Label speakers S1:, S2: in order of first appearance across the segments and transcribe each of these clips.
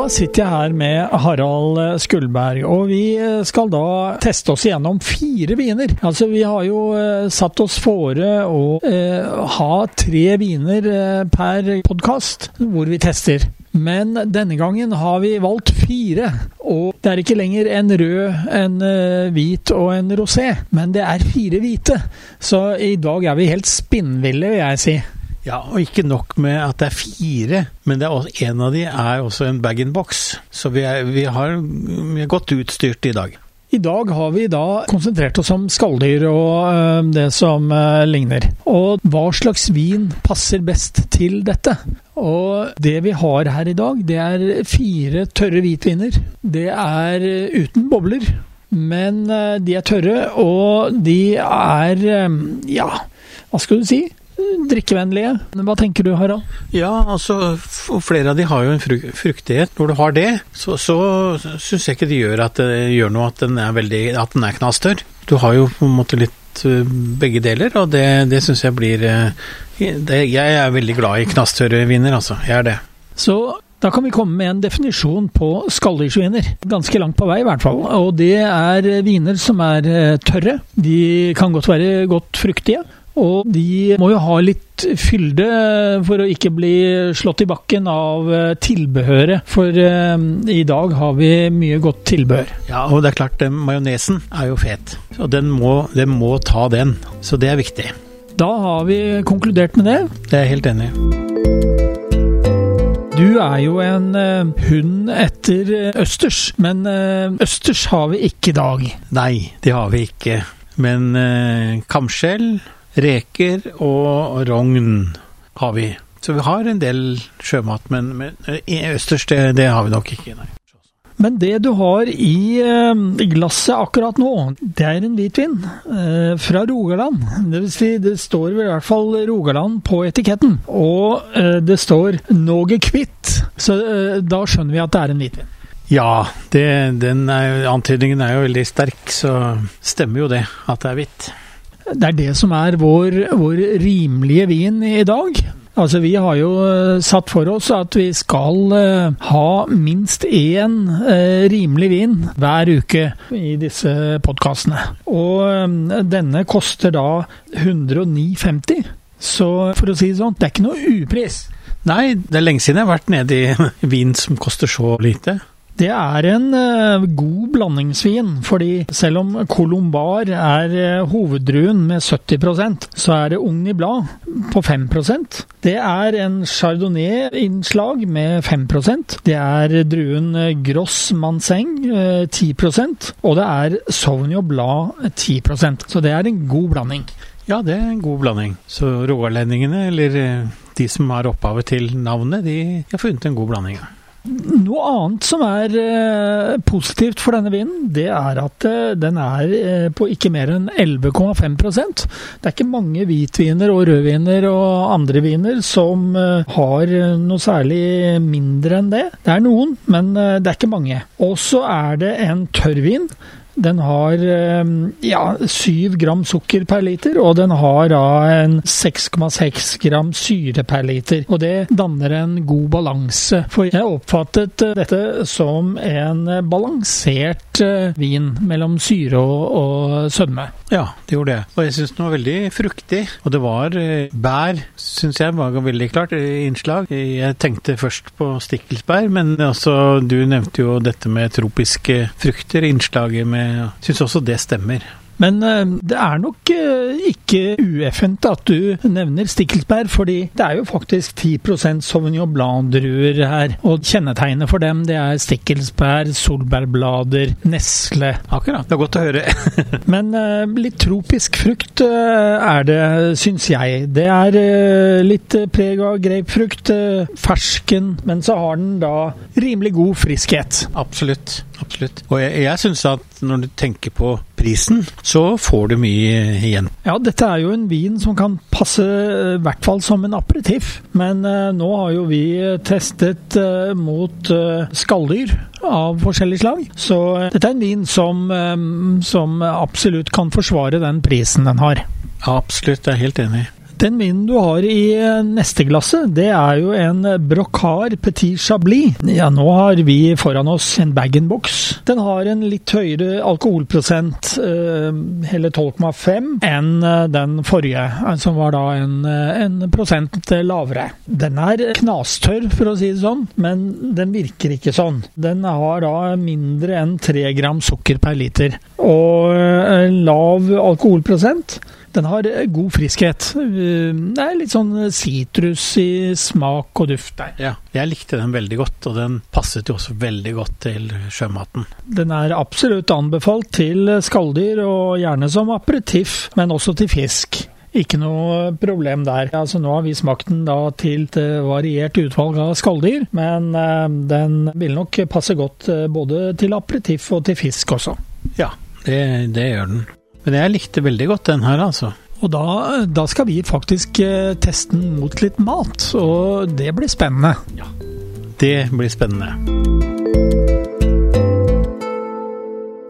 S1: Da sitter jeg her med Harald Skulberg, og vi skal da teste oss igjennom fire viner. Altså, Vi har jo eh, satt oss fore å eh, ha tre viner eh, per podkast hvor vi tester. Men denne gangen har vi valgt fire, og det er ikke lenger en rød, en hvit og en rosé, men det er fire hvite. Så i dag er vi helt spinnville, vil jeg si.
S2: Ja, og ikke nok med at det er fire, men er også, en av de er også en bag-in-box. Så vi er, vi, har, vi er godt utstyrt i dag.
S1: I dag har vi da konsentrert oss om skalldyr og øh, det som øh, ligner. Og hva slags vin passer best til dette? Og det vi har her i dag, det er fire tørre hvitviner. Det er uten bobler, men de er tørre, og de er ja, hva skal du si? Drikkevennlige. Hva tenker du, Harald?
S2: Ja, altså, flere av de har jo en fruktighet. Når du har det, så, så syns jeg ikke det gjør, at det gjør noe at den er, veldig, at den er knastørr. Du har jo på en måte litt eh, begge deler, og det, det syns jeg blir eh, det, Jeg er veldig glad i knastørre viner, altså. Jeg er det.
S1: Så da kan vi komme med en definisjon på skalldyrsviner. Ganske langt på vei, i hvert fall. Og det er viner som er eh, tørre. De kan godt være godt fruktige. Og de må jo ha litt fylde for å ikke bli slått i bakken av eh, tilbehøret. For um, i dag har vi mye godt tilbehør.
S2: Ja, og det er klart, majonesen er jo fet. Og den må, den må ta den. Så det er viktig.
S1: Da har vi konkludert med det.
S2: Det er jeg helt enig i.
S1: Du er jo en uh, hund etter østers, men østers har vi ikke i dag.
S2: Nei, det har vi ikke. Men kamskjell Reker og rogn har vi. Så vi har en del sjømat, men, men østers det, det, har vi nok ikke. Nei.
S1: Men det du har i glasset akkurat nå, det er en hvitvin eh, fra Rogaland. Det vil si, det står i hvert fall Rogaland på etiketten. Og eh, det står 'Noge kvitt', så eh, da skjønner vi at det er en hvitvin.
S2: Ja, det, den er, antydningen er jo veldig sterk, så stemmer jo det at det er hvitt
S1: det er det som er vår, vår, rimelige vin i dag. Altså, Vi har jo eh, satt for oss at vi skal uh, ha minst én uh, rimelig vin hver uke i disse podkastene. Og denne koster da 109,50. Så for å si det sånn, det er ikke noe upris.
S2: Nei, det er lenge siden jeg har vært nede i vin som koster så lite.
S1: Det er en uh, god blandingsvin, fordi selv om Colombar er uh, hoveddruen med 70% så er det Ugni Blad på 5% Det er en chardonnay-innslag med 5% Det er druen uh, Gross Manseng uh, 10% og det er Sauvignon Blad 10% Så det er en god blanding.
S2: Ja, det er en god blanding. Så rogalendingene, eller de som har opphavet til navnet, de har funnet en god blanding.
S1: Noe annet som er eh, positivt for denne vinen, det er at eh, den er eh, på ikke mer enn 11,5% Det er ikke mange hvitviner og rødviner og andre viner som har noe særlig mindre enn det. Det er noen, men det er ikke mange. Og så er det en tørrvin den har eh, ja, 7 gram sukker per liter, og den har da en 6,6 gram syre per liter. Og det danner en god balanse. For jeg oppfattet eh, dette som en balansert eh, vin mellom syre og, og sødme.
S2: Ja, det gjorde det. Og jeg syns den var veldig fruktig. Og det var bær, syns jeg var veldig klart innslag. Jeg tenkte først på stikkelsbær, men også du nevnte jo dette med tropiske frukter. Innslaget med syns også det stemmer.
S1: Men uh, det er nok uh, ikke ueffent at du nevner Stikkelsberg, fordi det er jo faktisk 10 Sauvignon Blanc-druer her. Og kjennetegnet for dem det er Stikkelsbær, solbærblader, nesle.
S2: Akkurat. Det er godt å høre.
S1: Men uh, litt tropisk frukt er det, syns jeg. Det er litt preg av grapefrukt, fersken, men så har den da rimelig god friskhet.
S2: Absolutt. Absolutt. Og jeg, jeg syns at når du tenker på prisen, så får du mye igjen.
S1: Ja, dette er jo en vin som kan passe i hvert fall som en aperitiff. Men uh, nå har jo vi testet uh, mot uh, skalldyr av forskjellig slag. Så dette er en vin som, som absolutt kan forsvare den prisen den har.
S2: Absolutt, jeg er helt enig.
S1: Den vinen du har i eh, neste glasset, det er jo en Brocard Petit Chablis. Ja, nå har vi foran oss en bag-in-box. Den har en litt høyere alkoholprosent, uh, hele 12,5, enn eh, den forrige, som var da en, en prosent lavere. Den er knastørr, for å si det sånn, men den virker ikke sånn. Den har da mindre enn 3 gram sukker per liter. Og lav alkoholprosent. Den har eh, god friskhet. Eh, det er litt sånn sitrus i smak og duft der.
S2: Ja, jeg likte den veldig godt, og den passet jo også veldig godt til sjømaten.
S1: Den er absolutt anbefalt til skalldyr, og gjerne som aperitiff, men også til fisk. Ikke noe problem der. Altså, nå har vi smakt den da til et variert utvalg av skalldyr, men uh, den vil nok passe godt både til aperitiff og til fisk også.
S2: Ja, det, det gjør den. Men jeg likte veldig godt den her, altså.
S1: Og da, da skal vi faktisk eh, teste den mot litt mat, og det blir spennende.
S2: Ja, det blir spennende.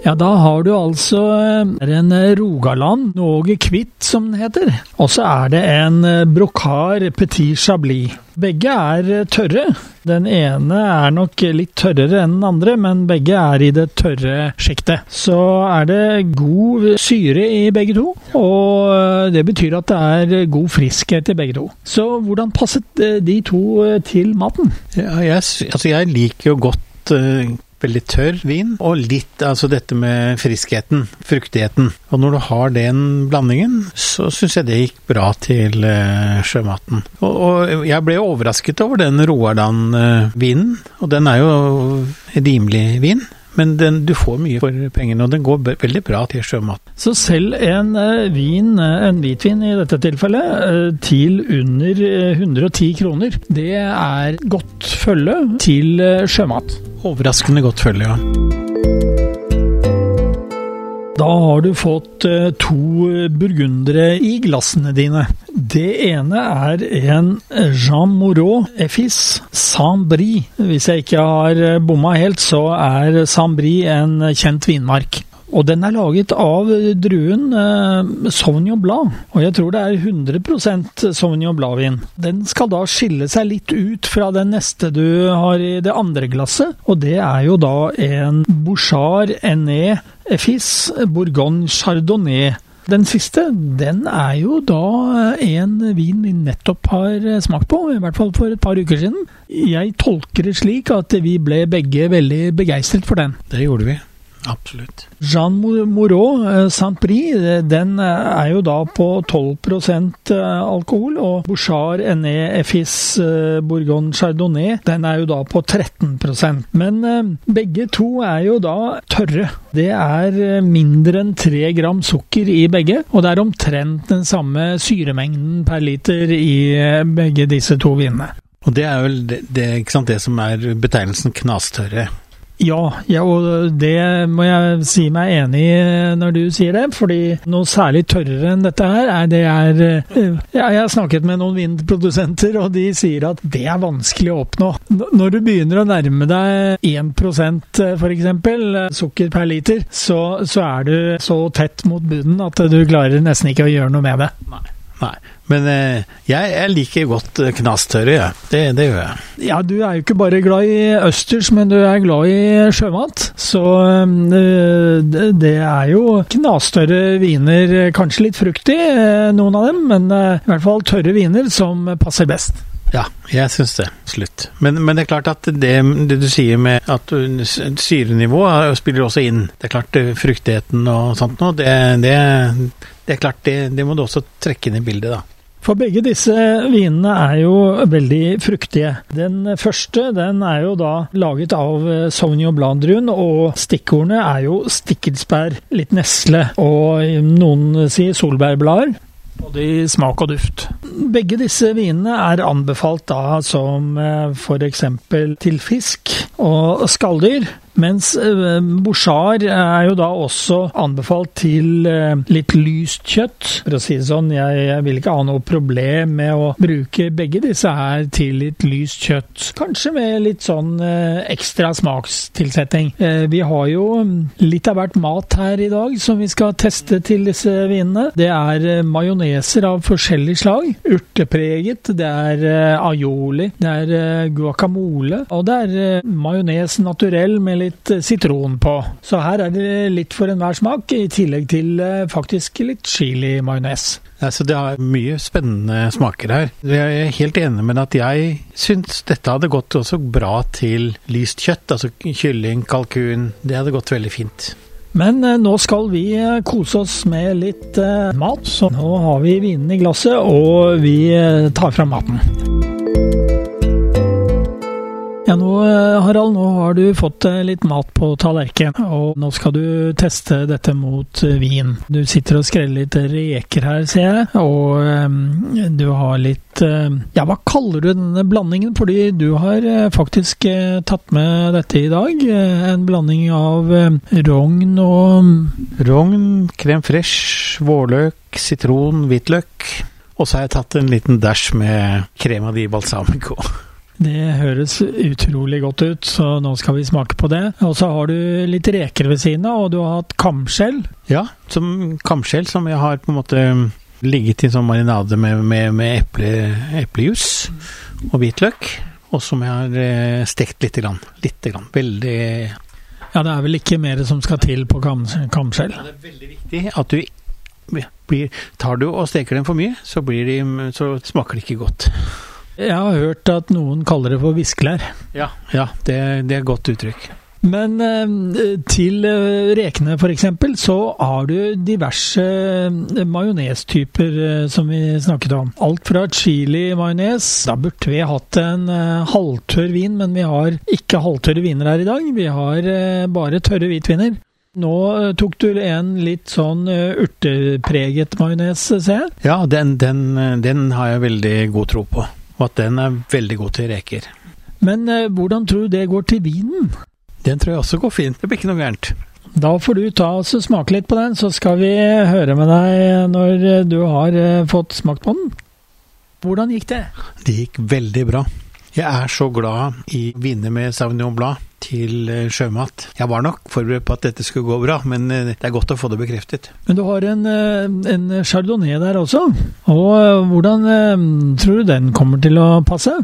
S1: Ja, da har du altså eh, en Rogaland Någe Kvitt, som den heter. Og så er det en eh, Brocard Petit Chablis. Begge er tørre. Den ene er nok litt tørrere enn den andre, men begge er i det tørre sjiktet. Så er det god syre i begge to, og det betyr at det er god friskhet i begge to. Så hvordan passet eh, de to eh, til maten?
S2: Ja, jeg, altså jeg liker jo godt veldig tørr vin, og litt altså dette med friskheten, fruktigheten. Og når du har den blandingen, så syns jeg det gikk bra til eh, sjømaten. Og, og, jeg ble overrasket over den Roardan-vinen, og den er jo rimelig vin. Men den, du får mye for pengene, og den går veldig bra til sjømat.
S1: Så selv en uh, vin, uh, en hvitvin i dette tilfellet, uh, til under 110 kroner, det er godt følge til sjømat.
S2: Overraskende godt følge, ja.
S1: Da har du fått to burgundere i glassene dine. Det ene er en Jean Moreau Effis Saint-Brie. Hvis jeg ikke har bomma helt, så er Saint-Brie en kjent vinmark. Og den er laget av druen eh, Sauvignon Blanc, og jeg tror det er 100% Sauvignon Blanc-vin. Den skal da skille seg litt ut fra den neste du har i det andre glasset, og det er jo da en Bouchard Ené Fis Bourgogne Chardonnay. Den siste, den er jo da en vin vi nettopp har smakt på, i hvert fall for et par uker siden. Jeg tolker det slik at vi ble begge veldig begeistret for den.
S2: Det gjorde vi. Absolutt.
S1: Jean Moreau eh, Saint-Prix eh, den eh, er jo da på 12% alkohol, og Bouchard Ené Effis Bourgogne Chardonnay den er jo da på 13% Men begge to er jo da tørre. Det er mindre enn 3 gram sukker i begge, og det er omtrent den samme syremengden per liter i begge disse to vinene.
S2: Og det er vel det, det, sant, det som er betegnelsen knastørre.
S1: Ja, ja, og det må jeg si meg enig i når du sier det. Fordi noe særlig tørrere enn dette her, er det er eh, ja, Jeg har snakket med noen vindprodusenter, og de sier at det er vanskelig å oppnå. Når du begynner å nærme deg 1% f.eks. sukker per liter, så, så er du så tett mot bunnen at du klarer nesten ikke å gjøre noe med det.
S2: Nei. Nei. Men eh, jeg, jeg, liker godt eh, knastørre, jeg. Ja. Det, det, gjør jeg.
S1: Ja, du er jo ikke bare glad i østers, men du er glad i sjømat. Så eh, det, er jo knastørre viner, kanskje litt fruktig, eh, noen av dem, men eh, i hvert fall tørre viner som passer best.
S2: Ja, jeg syns det. Slutt. Men, men, det er klart at det, det du sier med at syrenivået spiller også inn. Det er klart fruktigheten og sånt noe, det, det, det, er klart det, det må du også trekke inn i bildet, da.
S1: For begge disse vinene er jo veldig fruktige. Den første den er jo da laget av Sauvignon Blanc-druen, og stikkordene er jo stikkelsbær, litt nesle og noen sier solbærblader. Både i smak og duft. Begge disse vinene er anbefalt da som eh, f.eks. til fisk og skalldyr. Mens eh, Bouchard er jo da også anbefalt til eh, litt lyst kjøtt. For å si det sånn, jeg, jeg vil ikke ha noe problem med å bruke begge disse her til litt lyst kjøtt. Kanskje med litt sånn eh, ekstra smakstilsetting. Vi har jo mm, litt av hvert mat her i dag som vi skal teste til disse vinene. Det er majoneser av forskjellig slag. Urtepreget, det er aioli, det er guacamole, og det er majones naturell med litt sitron på. Så her er det litt for enhver smak, i tillegg til eh, faktisk litt chili-majones.
S2: Altså, det er mye spennende smaker her. Jeg er helt enig med at jeg syns dette hadde gått også bra til lyst kjøtt. Altså kylling, kalkun. Det hadde gått veldig fint.
S1: Men eh, nå skal vi eh, kose oss med litt mat, så nå har vi vinen i glasset, og vi tar fram maten. Ja, nå eh, Harald, nå har du fått eh, litt mat på tallerken, og nå skal du teste dette mot eh, vin. Du sitter og skreller litt reker her, ser jeg, og um, du har litt eh, Ja, hva kaller du denne blandingen? Fordi du har uh, faktisk uh, tatt med dette i dag. Uh, En blanding av rogn og
S2: Rogn, krem fresh, vårløk, sitron, hvitløk. Og så har jeg tatt en liten dæsj med crema di balsamico.
S1: Det høres utrolig godt ut, så nå skal vi smake på det. Og så har du litt reker ved siden av, og du har hatt kamskjell.
S2: Ja, som kamskjell som jeg har på en måte ligget i en sånn marinade med, med, med eple, eplejus og hvitløk. Og som jeg har eh, stekt lite grann. Lite grann. Veldig
S1: Ja, det er vel ikke mer som skal til på kam kamskjell.
S2: Det er veldig viktig at du blir Tar du og steker dem for mye, så, blir de, så smaker de ikke godt.
S1: Jeg har hørt at noen kaller det for viskelær.
S2: Ja, ja det, det er et godt uttrykk.
S1: Men eh, til eh, rekene f.eks. så har du diverse eh, majonestyper som vi snakket om. Alt fra chili-majones. Da burde vi hatt en halvtørr vin, men vi har ikke halvtørre viner her i dag. Vi har bare tørre hvitviner. Nå tok du en litt sånn urtepreget majones, ser jeg.
S2: Ja, den, den, den har jeg veldig god tro på. Og at den er veldig god til reker.
S1: Men eh, hvordan tror du det går til vinen?
S2: Den tror jeg også går fint. Det blir ikke noe gærent.
S1: Da får du ta oss og smake litt på den, så skal vi høre med deg når du har eh, fått smakt på den. Hvordan gikk det?
S2: Det gikk veldig bra. Jeg er så glad i viner med Sauvignon Blad til eh, sjømat. Jeg var nok forberedt på at dette skulle gå bra, men eh, det er godt å få det bekreftet.
S1: Men du har en, eh, en chardonnay der også. Og hvordan tror du den kommer til å passe?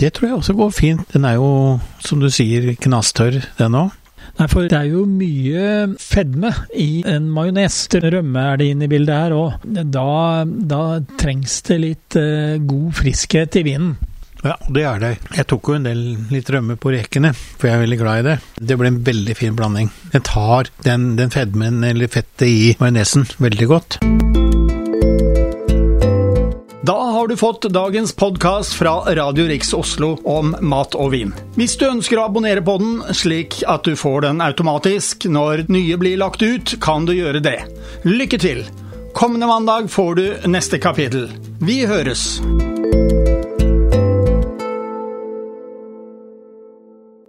S2: Det tror jeg også går fint. Den er jo, som du sier, knastørr, den òg.
S1: Nei, for det er jo mye fedme i en majones. Rømme er det inne i bildet her òg. Da, da trengs det litt eh, god friskhet i vinen.
S2: Ja, det er det. Jeg tok jo en del litt rømme på rekene, for jeg er veldig glad i det. Det ble en veldig fin blanding. Den tar den, den fedmen, eller fettet i majonesen, veldig godt.
S3: Da har du fått dagens podkast fra Radio Riks Oslo om mat og vin. Hvis du ønsker å abonnere på den, slik at du får den automatisk når nye blir lagt ut, kan du gjøre det. Lykke til! Kommende mandag får du neste kapittel. Vi høres!